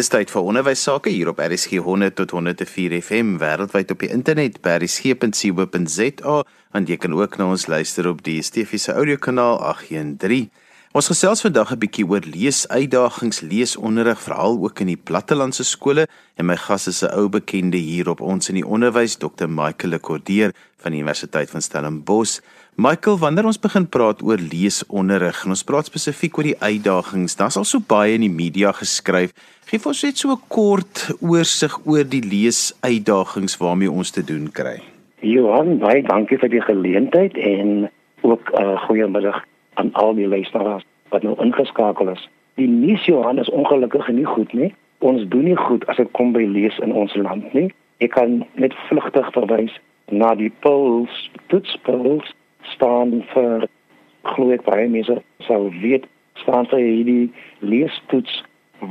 Dis tyd vir onderwys sake hier op RSG 100 tot 104 FM wêreldwyd op die internet by rsg.co.za en jy kan ook na ons luister op die DSTV se audiokanaal 813. Ons gesels vandag 'n bietjie oor leesuitdagings, leesonderrig veral ook in die plattelandse skole en my gas is 'n ou bekende hier op ons in die onderwys, Dr. Michael Lekordeer van die Universiteit van Stellenbosch. Michael, wanneer ons begin praat oor leesonderrig en ons praat spesifiek oor die uitdagings, daar's al so baie in die media geskryf. Geef ons net so 'n kort oorsig oor die leesuitdagings waarmee ons te doen kry. Johan, baie dankie vir die geleentheid en ook 'n uh, goeiemiddag aan al die luisteraars wat nou ingeskakel is. Die nuus Johan is ongelukkig nie goed nie. Ons doen nie goed as dit kom by lees in ons land nie. Ek kan net vlugtig verwys na die polls, toetspolls staan vir glo ek baie mense sou weet staan vir hierdie leestoets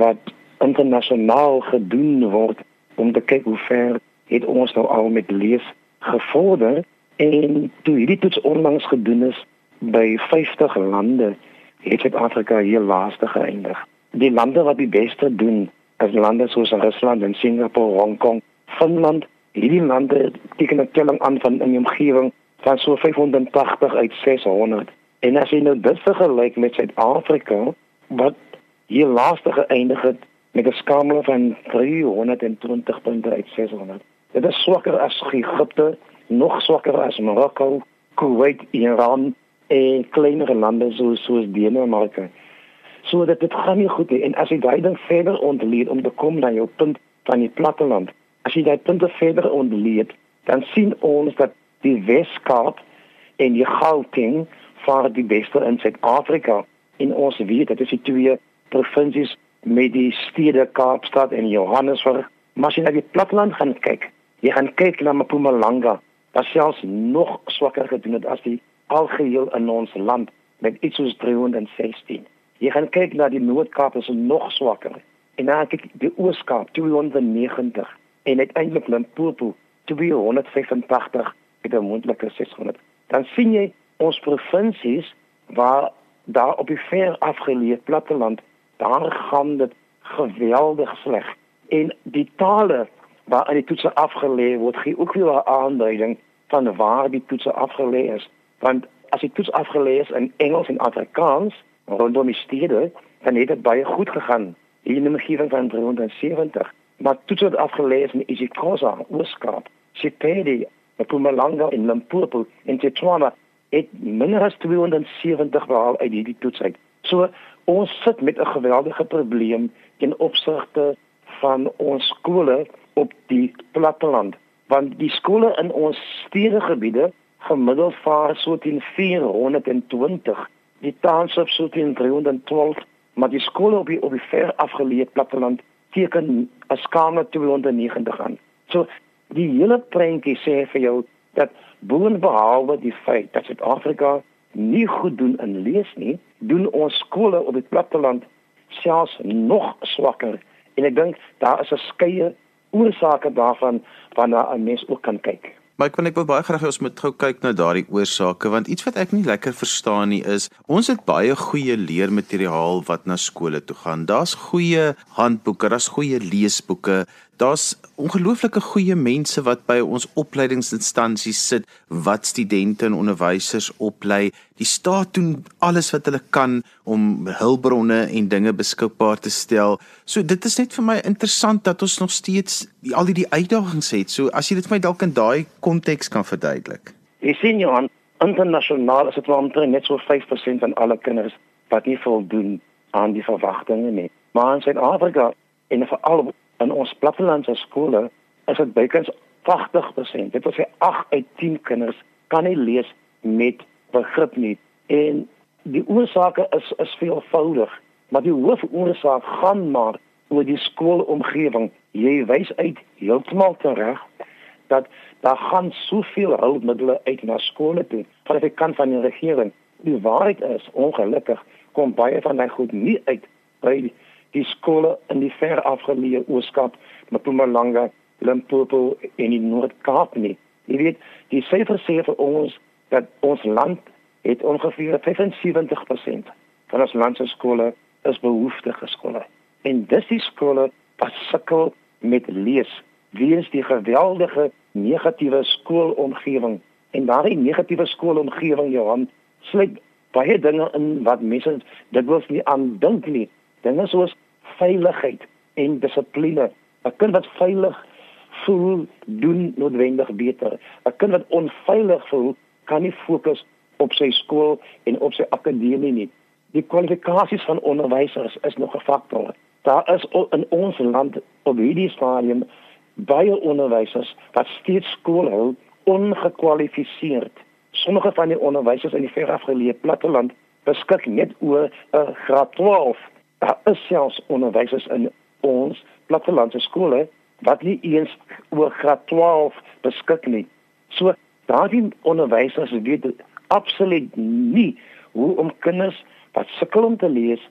wat internasionaal gedoen word om te kyk hoe ver het ons nou al met lees gevorder en toe hierdie toets onlangs gedoen is by 50 lande het Suid-Afrika hier laaste geëindig. Die lande wat die beste doen is lande soos Rusland en Singapore, Hong Kong, Finland. Hierdie lande teken 'n telling aan van in die omgewing van so 580 uit 600. En as jy nou dit vergelyk met Suid-Afrika wat hier laaste geëindig het met 'n skaal van 320 punte uit 600. Dit is swakker as Egipte, nog swakker as Marokko, Kuwait, Iran en kleinere lande soos soos Denemarke. So dat dit gaan nie goed nie en as jy daai ding verder ontleed om te kom na jou punt van die platteland. As jy daai punte verder ontleed, dan sien ons dat die Weskaap en die Gauteng vaar die beste in Suid-Afrika. En ons weet dit is die twee provinsies met die stede Kaapstad en Johannesburg. Maar as jy na die platteland gaan kyk jy gaan kyk na Mpumalanga wat selfs nog swakker gedoen het as die algeheel in ons land met iets soos 316 jy gaan kyk na die Noord-Kaap is nog swakker. En dan kyk die Oos-Kaap 290 en uiteindelik Limpopo 285 met 'n moontlike 600. Dan sien jy ons provinsies waar daar op die ver afgeleë platteland daar gaan dit geweldig sleg. En die tale waar aan die toetse afgelê word, gee ook weer 'n aanduiding van waar die toetse afgelê is. Want as die toets afgelê is in Engels en Afrikaans rondom die stede, dan het dit baie goed gegaan. Hier in die omgewing van 370. Maar toets het afgelê is in isiXhosa, Ooskaap, Sepedi, Mpumalanga en Limpopo en Tswana het minder as 270 behaal uit hierdie toets uit. So ons sit met 'n geweldige probleem in opsigte van ons skole op die platteland want die skole in ons stedegebiede gemiddeld vaar so teen 420 die townships so teen 312 maar die skole op die op die ver afgeleë platteland teken 'n skaal 290 aan so die hele prentjie sê vir jou dat boonbehalwe die feit dat Suid-Afrika nie goed doen in lees nie, doen ons skole op die platteland selfs nog swakker en ek dink daar is 'n skeie oorsake daarvan waarna 'n mens ook kan kyk. Maar ek wil ek wil baie graag hê ons moet gou kyk na daardie oorsake want iets wat ek nie lekker verstaan nie is ons het baie goeie leermateriaal wat na skole toe gaan. Daar's goeie handboeke, daar's goeie leesboeke, daar's ongelooflike goeie mense wat by ons opleidingsinstansies sit wat studente en onderwysers oplei. Die staat doen alles wat hulle kan om hulpbronne en dinge beskikbaar te stel. So dit is net vir my interessant dat ons nog steeds die, al hierdie uitdagings het. So as jy dit vir my dalk in daai konteks kan verduidelik. Jy sien Johan, internasionaal is dit omtrent net so 5% van alle kinders wat nie voldoen aan die verwagtinge nie. Maar in Suid-Afrika en veral in ons plattelandse skole is dit bykans 80%. Dit wil sê 8 uit 10 kinders kan nie lees met begrip nie. En die oorsake is is veelvoudig, maar die hoofoorsaak gaan maar oor die skoolomgewing. Jy wys uit heeltemal reg dat daar gaan soveel hulpmiddels uit na skole toe van die kant van die regering. Die waarheid is ongelukkig kom baie van daai goed nie uit by die skole in die ver afgeleë Ooskaap, Mpumalanga, Limpopo en die Noord-Kaap nie. Jy weet, die syfers sê vir ons dat ons land het ongeveer 75% van ons land se skole is behoeftige skole. En dis die skole wat sukkel met lees weens die geweldige negatiewe skoolomgewing en daardie negatiewe skoolomgewing Johan sluit baie dinge in wat mense dit wels nie aan dink nie dinge soos veiligheid en dissipline 'n kind wat veilig voel doen noodwendig beter 'n kind wat onveilig voel kan nie fokus op sy skool en op sy akademie nie die kwalifikasies van onderwysers is nog 'n faktor daar is in ons land op hierdie stadium baie onderwysers wat steeds skool hou ongekwalifiseerd. Sommige van die onderwysers in die verafgeleë platteland beskik net oor 'n graad 12. Daar is selfs onderwysers in ons plattelandse skole wat nie eens oor graad 12 beskik nie. So daardie onderwysers weet absoluut nie hoe om kinders wat sukkel om te lees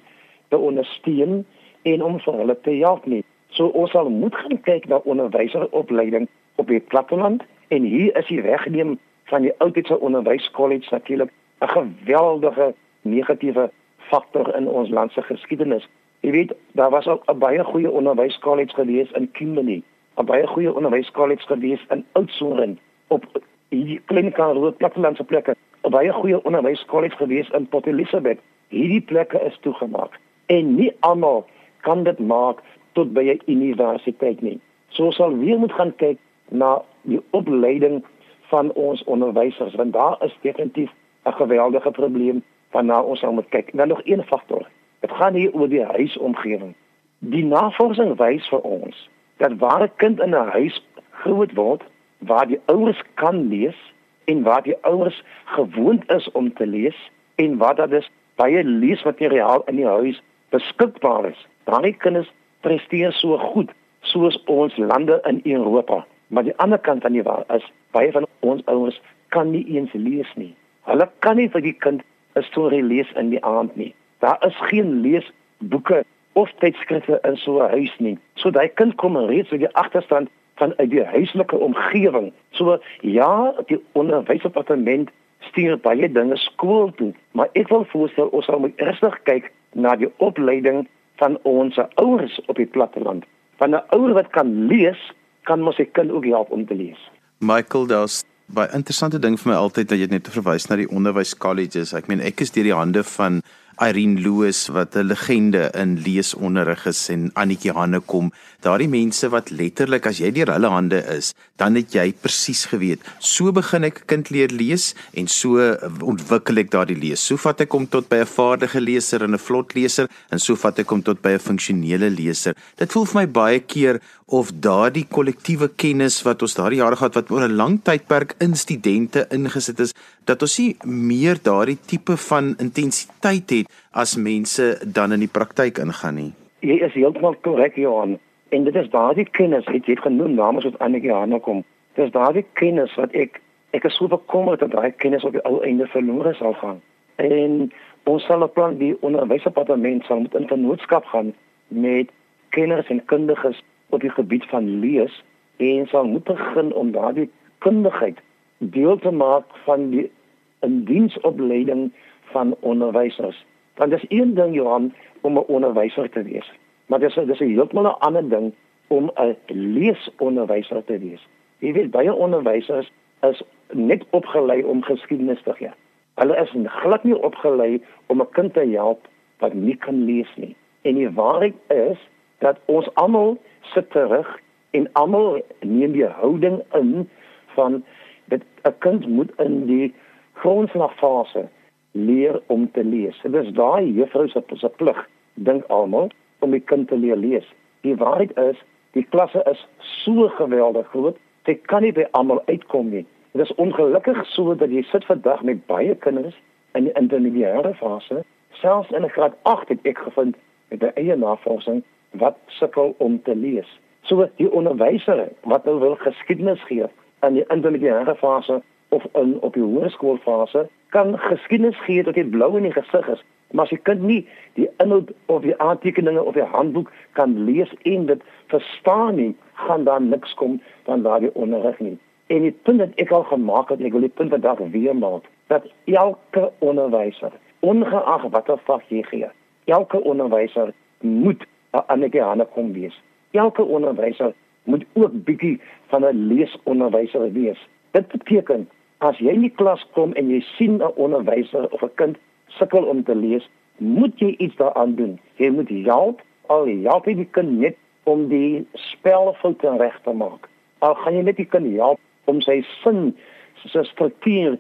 te ondersteun en om vir hulle te help nie. So ons sal moet gaan kyk na onderwyseropleiding op die platteland en hier is die wegneem van die oudtydse onderwyskollege natuurlik 'n geweldige negatiewe faktor in ons land se geskiedenis. Jy weet, daar was ook 'n baie goeie onderwyskollege gewees in Kimberley, 'n baie goeie onderwyskollege gewees in Oudtshoorn op die klinika rooi plattelandse plekke. 'n Baie goeie onderwyskollege gewees in Port Elizabeth. Hierdie plekke is toegemaak en nie almal kan dit maak tot by 'n universiteit nie. So sal weer moet gaan kyk na die opleiding van ons onderwysers want daar is definitief 'n geweldige probleem waarna ons nou moet kyk. Nou nog een faktor. Dit gaan hier oor die huisomgewing. Die navorsing wys vir ons dat waar 'n kind in 'n huis groot word waar die ouers kan lees en waar die ouers gewoond is om te lees en waar daar dus baie leesmateriaal in die huis beskikbaar is. Daardie kinders presteer so goed soos ons lande in Europa. Maar die ander kant van die waar is baie van ons ouers kan nie eens lees nie. Hulle kan nie vir die kind storie lees in die aand nie. Daar is geen leesboeke of tydskrifte in so 'n huis nie. So daai kind kom reeds met die agterstand van uit die huislike omgewing. So ja, die onderwysdepartement stuur baie dinge skool toe, maar ek wil voorstel ons moet ernstig kyk na die opleiding van ons ouers op die platteland. Van 'n ouer wat kan lees, kan mos 'n kind ook help om te lees. Michael, daar's baie interessante ding vir my altyd dat jy net verwys na die onderwyskolleges. Ek meen ek is deur die hande van Irene Loos wat 'n legende in leesonderrig is en Annetjie Hanne kom. Daardie mense wat letterlik as jy deur hulle hande is, dan het jy presies geweet. So begin ek kind leer lees en so ontwikkel ek daardie lees. So vat ek hom tot by 'n vaardige leser en 'n vlot leser en so vat ek hom tot by 'n funksionele leser. Dit voel vir my baie keer of daardie kollektiewe kennis wat ons daardie jare gehad wat oor 'n lang tydperk in studente ingesit is, dat ons nie meer daardie tipe van intensiteit het as mense dan in die praktyk ingaan nie. Jy is heeltemal korrek, Johan. En dit is daardie kennis, het jy genoem namens wat Annetjie Hanna kom. Dit is daardie kennis wat ek ek is so bekommerd dat daai kennis op die ou einde verlore sal gaan. En ons sal op plan die onderwysdepartement sal met 'n vennootskap gaan met kenners en kundiges op die gebied van lees en sal moet begin om daardie kundigheid deel te maak van die indiensopleiding van onderwysers. Want dis een ding Johan om 'n onderwyser te wees. Maar dis dis 'n heeltemal 'n ander ding om 'n leesonderwyser te wees. Jy weet baie onderwysers is net opgelei om geskiedenis te gee. Hulle is glad nie opgelei om 'n kind te help wat nie kan lees nie. En die waarheid is dat ons almal sit terug en almal neem die houding in van dat 'n kind moet in die grondslagfase leer om te lees. Dit is daai juffrou se se plig, dink almal, om die kind te leer lees. Die waarheid is, die klasse is so geweldig groot, jy kan nie by almal uitkom nie. Dit is ongelukkig so dat jy sit vandag met baie kinders in die intermediêre fase, selfs in graad 8 het ek gevind met 'n eie navorsing wat sukkel om te lees. So die onderwyser wat nou wil geskiedenis gee in die intermediêre fase of in op die hoërskoolfase kan geskiedenis gee tot jy blou in die gesig is. Maar as jy kind nie die inhoud of die aantekeninge of die handboek kan lees en dit verstaan nie, gaan daar niks kom van daardie onderrig nie. En die punt wat ek al gemaak het, ek wil die punt vandag weer maak, dat elke onderwyser, ongeag watter vak jy gee, elke onderwyser moet 'n ander gehane kom wees. Elke onderwyser moet ook bietjie van 'n leesonderwyser wees. Dit beteken as jy in die klas kom en jy sien 'n onderwyser of 'n kind sukkel om te lees, moet jy iets daaraan doen. Jy moet help al help jy die kind net om die spelfoute reg te maak. Al gaan jy net die kind help om sy sin, sy struktuur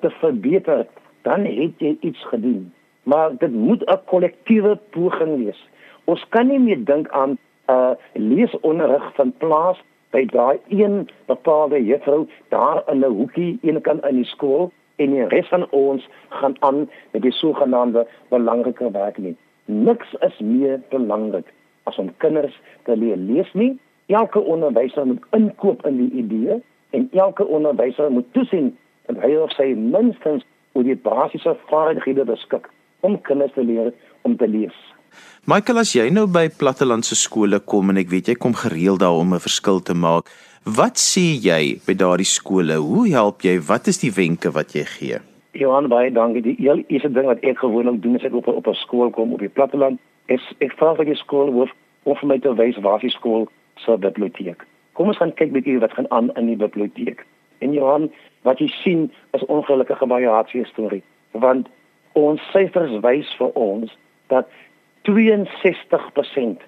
te verbeter, dan het jy iets gedoen. Maar dit moet 'n kollektiewe poging wees. Ons kan nie meer dink aan 'n uh, leesonderrig van plaas by daai een bepaalde juffrou daar in 'n hoekie een kan in die skool en die res van ons gaan aan met die sogenaamde belangrike werk nie. Niks is meer belangrik as om kinders te leer lees nie. Elke onderwyser moet inkoop in die idee en elke onderwyser moet toesien dat hy of sy minstens oor die basiese vaardighede beskik om kinders te leer om te lees. Michael, as jy nou by plattelandse skole kom en ek weet jy kom gereeld daar om 'n verskil te maak, wat sê jy by daardie skole? Hoe help jy? Wat is die wenke wat jy gee? Johan, baie dankie. Die heel eerste ding wat ek gewoonlik doen as ek op 'n op 'n skool kom op die platteland, is ek vra vir die skoolhoof om vir my te wys waar die skool se biblioteek. Kom ons gaan kyk bietjie wat gaan aan in die biblioteek. En Johan, wat jy sien is ongelukkige baie hartseer storie, want ons syfers wys vir ons dat 62%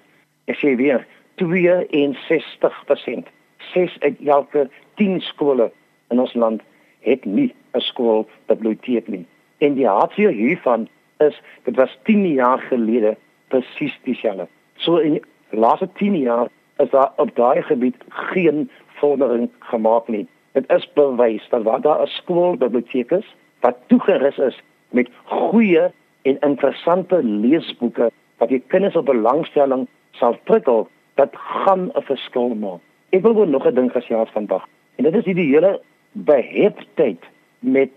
ek sê weer 62% ses uit elke 10 skole in ons land het nie 'n skoolbiblioteek nie. En die hartseer hiervan is dit was 10 jaar gelede presies dieselfde so in die laaste 10 jaar is daar op daai gebied geen vordering gemaak nie. Dit is bewys dat waar daar 'n skoolbiblioteek is wat toegerus is met goeie en interessante leesboeke wat die kinders op belangstelling sal prikkel, dat gaan 'n verskil maak. Ek wil ook nog 'n ding gesê vandag. En dit is die hele beheptheid met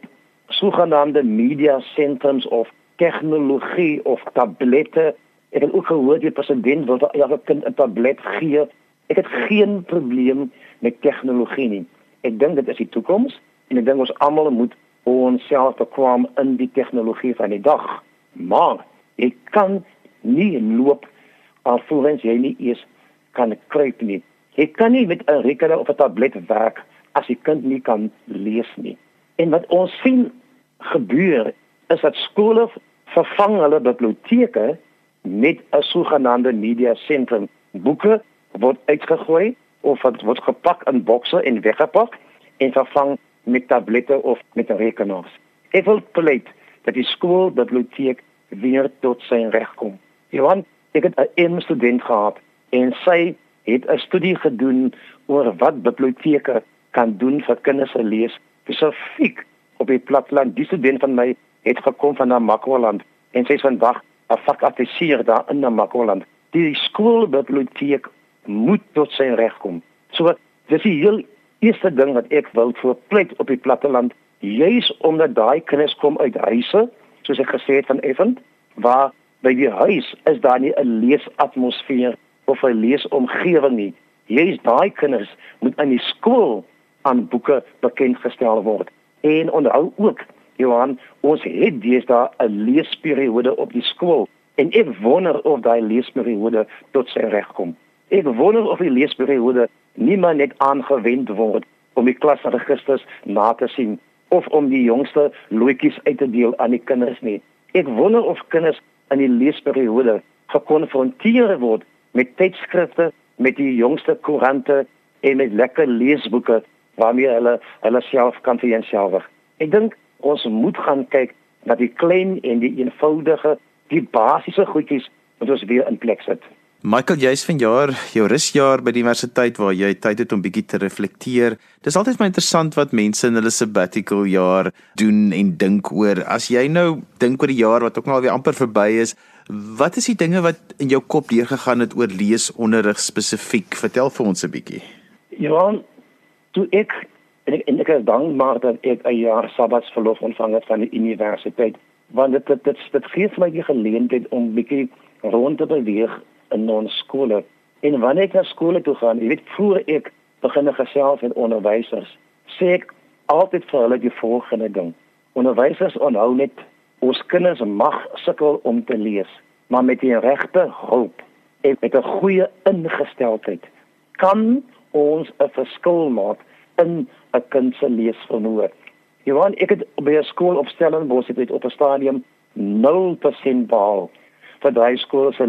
sogenaamde media sentrums of tegnologie of tablette. Ek het ook gehoor die president wil vir elke kind 'n tablet gee. Ek het geen probleem met tegnologie nie. Ek dink dit is die toekoms en ek dink ons almal moet onsself bekwam in die tegnologie van die dag. Maar ek kan nie loop alvorens jy nie eers kan kruip nie. Jy kan nie met 'n rekenaar of 'n tablet werk as die kind nie kan lees nie. En wat ons sien gebeur is dat skole vervang hulle biblioteke met 'n sogenaamde media sentrum. Boeke word uitgegooi of word gepak in bokse en weggepak en vervang met tablette of met rekenaars. Ek wil pleit dat die skoolbiblioteek weer tot sy reg kom. Johan, ek het 'n student gehad en sy het 'n studie gedoen oor wat biblioteke kan doen vir kinders se lees spesifiek op die platteland. Die student van my het gekom van Namakwaland en sy is vandag 'n vakaffisier daar in Namakwaland. Die skoolbiblioteek moet tot sy reg kom. So dis die heel eerste ding wat ek wil voor pleit op die platteland, juis omdat daai kinders kom uit huise, soos ek gesê het van Effend, waar by die huis is daar nie 'n leesatmosfeer of 'n leesomgewing nie. Jy's daai kinders moet in die skool aan boeke bekend gestel word. En onthou ook, Johan, ons het deesdae 'n leesperiode op die skool en ek wonder of daai leesperiode tot sy reg kom. Ek wonder of die leesperiode nie maar net aangewend word om die klasregisters na te sien of om die jongste loetjies uit te deel aan die kinders nie. Ek wonder of kinders in die leesperiode gekonfronteer word met tydskrifte, met die jongste koerante en met lekker leesboeke waarmee hulle hulle self kan vereenselwig. Ek dink ons moet gaan kyk na die klein en die eenvoudige, die basiese goedjies wat ons weer in plek sit. Michael, jy's van jaar jou rusjaar by die universiteit waar jy tyd het om bietjie te reflekteer. Dis altyd my interessant wat mense in hulle sabbatical jaar doen en dink oor. As jy nou dink oor die jaar wat ook nou al weer amper verby is, wat is die dinge wat in jou kop deurgegaan het oor leesonderrig spesifiek? Vertel vir ons 'n bietjie. Ja, toe ek en ek, en ek is dankbaar dat ek 'n jaar sabbatsverlof ontvang het van die universiteit, want dit dit dit, dit gee vir my die geleentheid om bietjie rond te beweeg in ons skole. En wanneer ek na skole toe gaan, jy weet voor ek begin gesels met onderwysers, sê ek altyd vir hulle die volgende ding. Onderwysers onthou net ons kinders mag sukkel om te lees, maar met die regte hulp en met 'n goeie ingesteldheid kan ons 'n verskil maak in 'n kind se leesvermoë. Johan, ek het by 'n skool op Stellenbosch het op 'n stadium 0% behaal vir daai skool se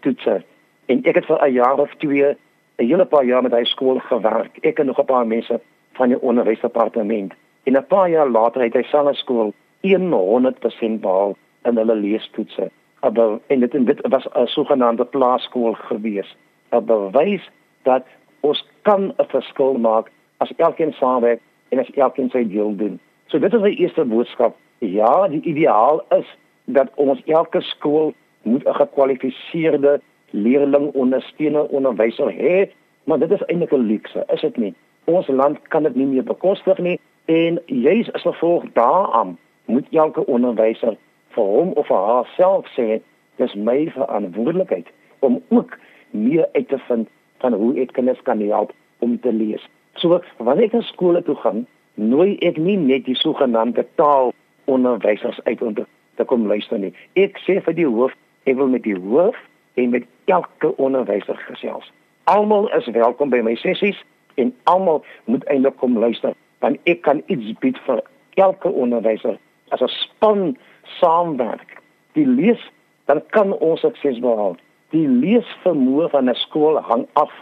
leestoetse. En ek het vir 'n jaar of twee, 'n hele paar jaar met daai skool gewerk. Ek en nog 'n paar mense van die onderwysdepartement. En 'n paar jaar later het hy selfe skool 100% behaal in hulle leestoetse. Maar en dit, dit was 'n sogenaamde plaaskool gewees. 'n Bewys dat ons kan 'n verskil maak as elkeen saamwerk en as elkeen sy deel doen. So dit is die eerste boodskap. Ja, die ideaal is dat ons elke skool moet 'n gekwalifiseerde leerling ondersteuner onderwyser hê, maar dit is eintlik 'n luukse, is dit nie? Ons land kan dit nie meer bekostig nie en juis as gevolg daaraan moet elke onderwyser vir hom of vir haarself sê dis my verantwoordelikheid om ook meer uit te vind van hoe ek kinders kan help om te lees. So wanneer ek na skole toe gaan, nooi ek nie net die sogenaamde taalonderwysers uit om te kom luister nie. Ek sê vir die hoof, ek wil met die hoof en met elke onderwyser gesels. Almal is welkom by my sessies en almal moet eintlik kom luister want ek kan iets bied vir elke onderwyser as 'n span saamwerk. Die lees dan kan ons sukses behaal die leesvermoë van 'n skool hang af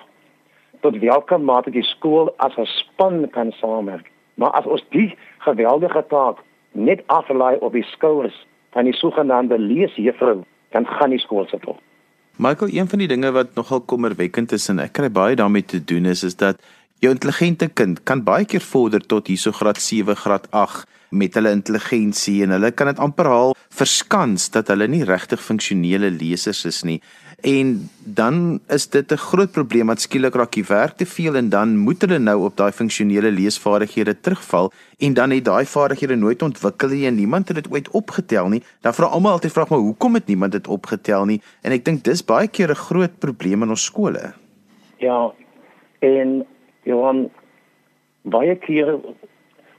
tot watter mate die skool as 'n span kan saamwerk. Maar as ons die geweldige taak net aflaai op die skouers van die sogenaamde leesjuffrou, dan gaan die skool se toe. Michael, een van die dinge wat nogal kommerwekkend is en ek kry baie daarmee te doen is is dat jou intelligente kind kan baie keer vorder tot hierso graad 7, graad 8 met hulle intelligensie en hulle kan dit amper haal verskans dat hulle nie regtig funksionele lesers is nie. En dan is dit 'n groot probleem dat skielik raak die werk te veel en dan moet hulle nou op daai funksionele leesvaardighede terugval en dan het daai vaardighede nooit ontwikkel nie en niemand het dit ooit opgetel nie. Dan vra almal altyd vra maar hoekom het niemand dit opgetel nie? En ek dink dis baie keer 'n groot probleem in ons skole. Ja. En Johan baie keer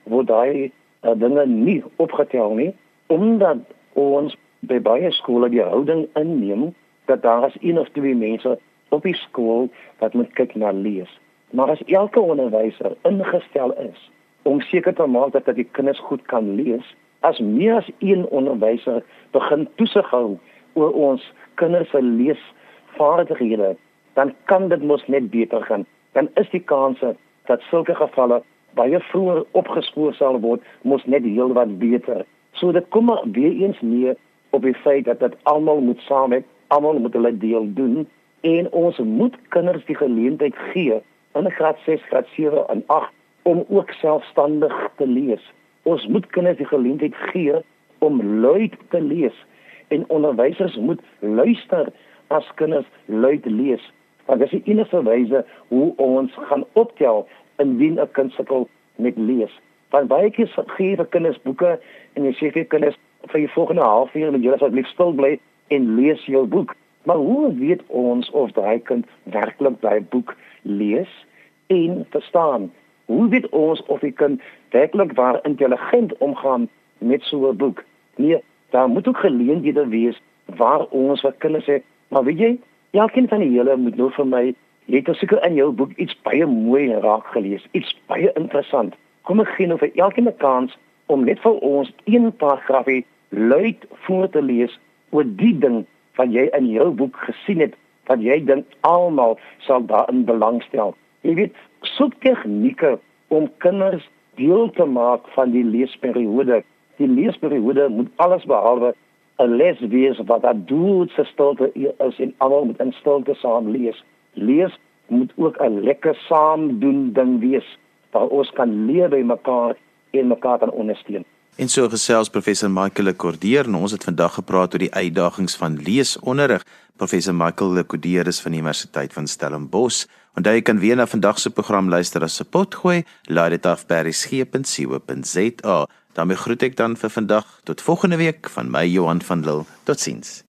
word daai uh, dinge nie opgetel nie omdat ons by baie skole die houding inneem dat daar as een of twee mense op die skool wat moet kyk na lees. Maar as elke onderwyser ingestel is om seker te maak dat die kinders goed kan lees, as meer as een onderwyser begin toesig hou oor ons kinders se leesvaardighede, dan kan dit mos net beter gaan. Dan is die kans dat sulke gevalle baie vroeër opgespoor sal word, mos net heelwat beter. So dit kom maar weer eens neer op die feit dat dit almal moet saamwerk, almal moet hulle deel doen en ons moet kinders die geleentheid gee in graad 6, graad 7 en 8 om ook selfstandig te lees. Ons moet kinders die geleentheid gee om luid te lees en onderwysers moet luister as kinders luid lees. Want dit is die enigste wyse hoe ons gaan optel indien 'n kind sukkel met lees. Want baie keer gee vir kinders boeke en jy sê vir kinders vir die volgende halfuur moet julle asseblief stil bly en lees jou boek. Maar hoe weet ons of daai kind werklik daai boek lees en verstaan? Hoe weet ons of die kind werklik waar intelligent omgaan met so 'n boek? Nee, daar moet ook geleenthede wees waar ons vir kinders sê, maar weet jy, elkeen van die hele moet nou vir my Jy het seker in jou boek iets baie mooi raak gelees, iets baie interessant. Kom ek gee nou vir elkeen 'n kans om net vir ons een paragraafie luid voor te lees oor die ding wat jy in jou boek gesien het wat jy dink almal sal daarin belangstel. Jy weet, soek tegnieke om kinders deel te maak van die leesperiode. Die leesperiode moet alles behalwe 'n les wees wat dat doel se stilte is en almal moet in stilte saam lees lees moet ook 'n lekker saam doen ding wees waar ons kan leer by mekaar en mekaar kan ondersteun. En so gesels professor Michael Lekordeer en ons het vandag gepraat oor die uitdagings van leesonderrig. Professor Michael Lekordeer is van die Universiteit van Stellenbosch. Onthou jy kan weer na vandag se program luister as se potgooi. Laai dit af by resgep.co.za. daarmee groet ek dan vir vandag tot volgende week van my Johan van Lille. Totsiens.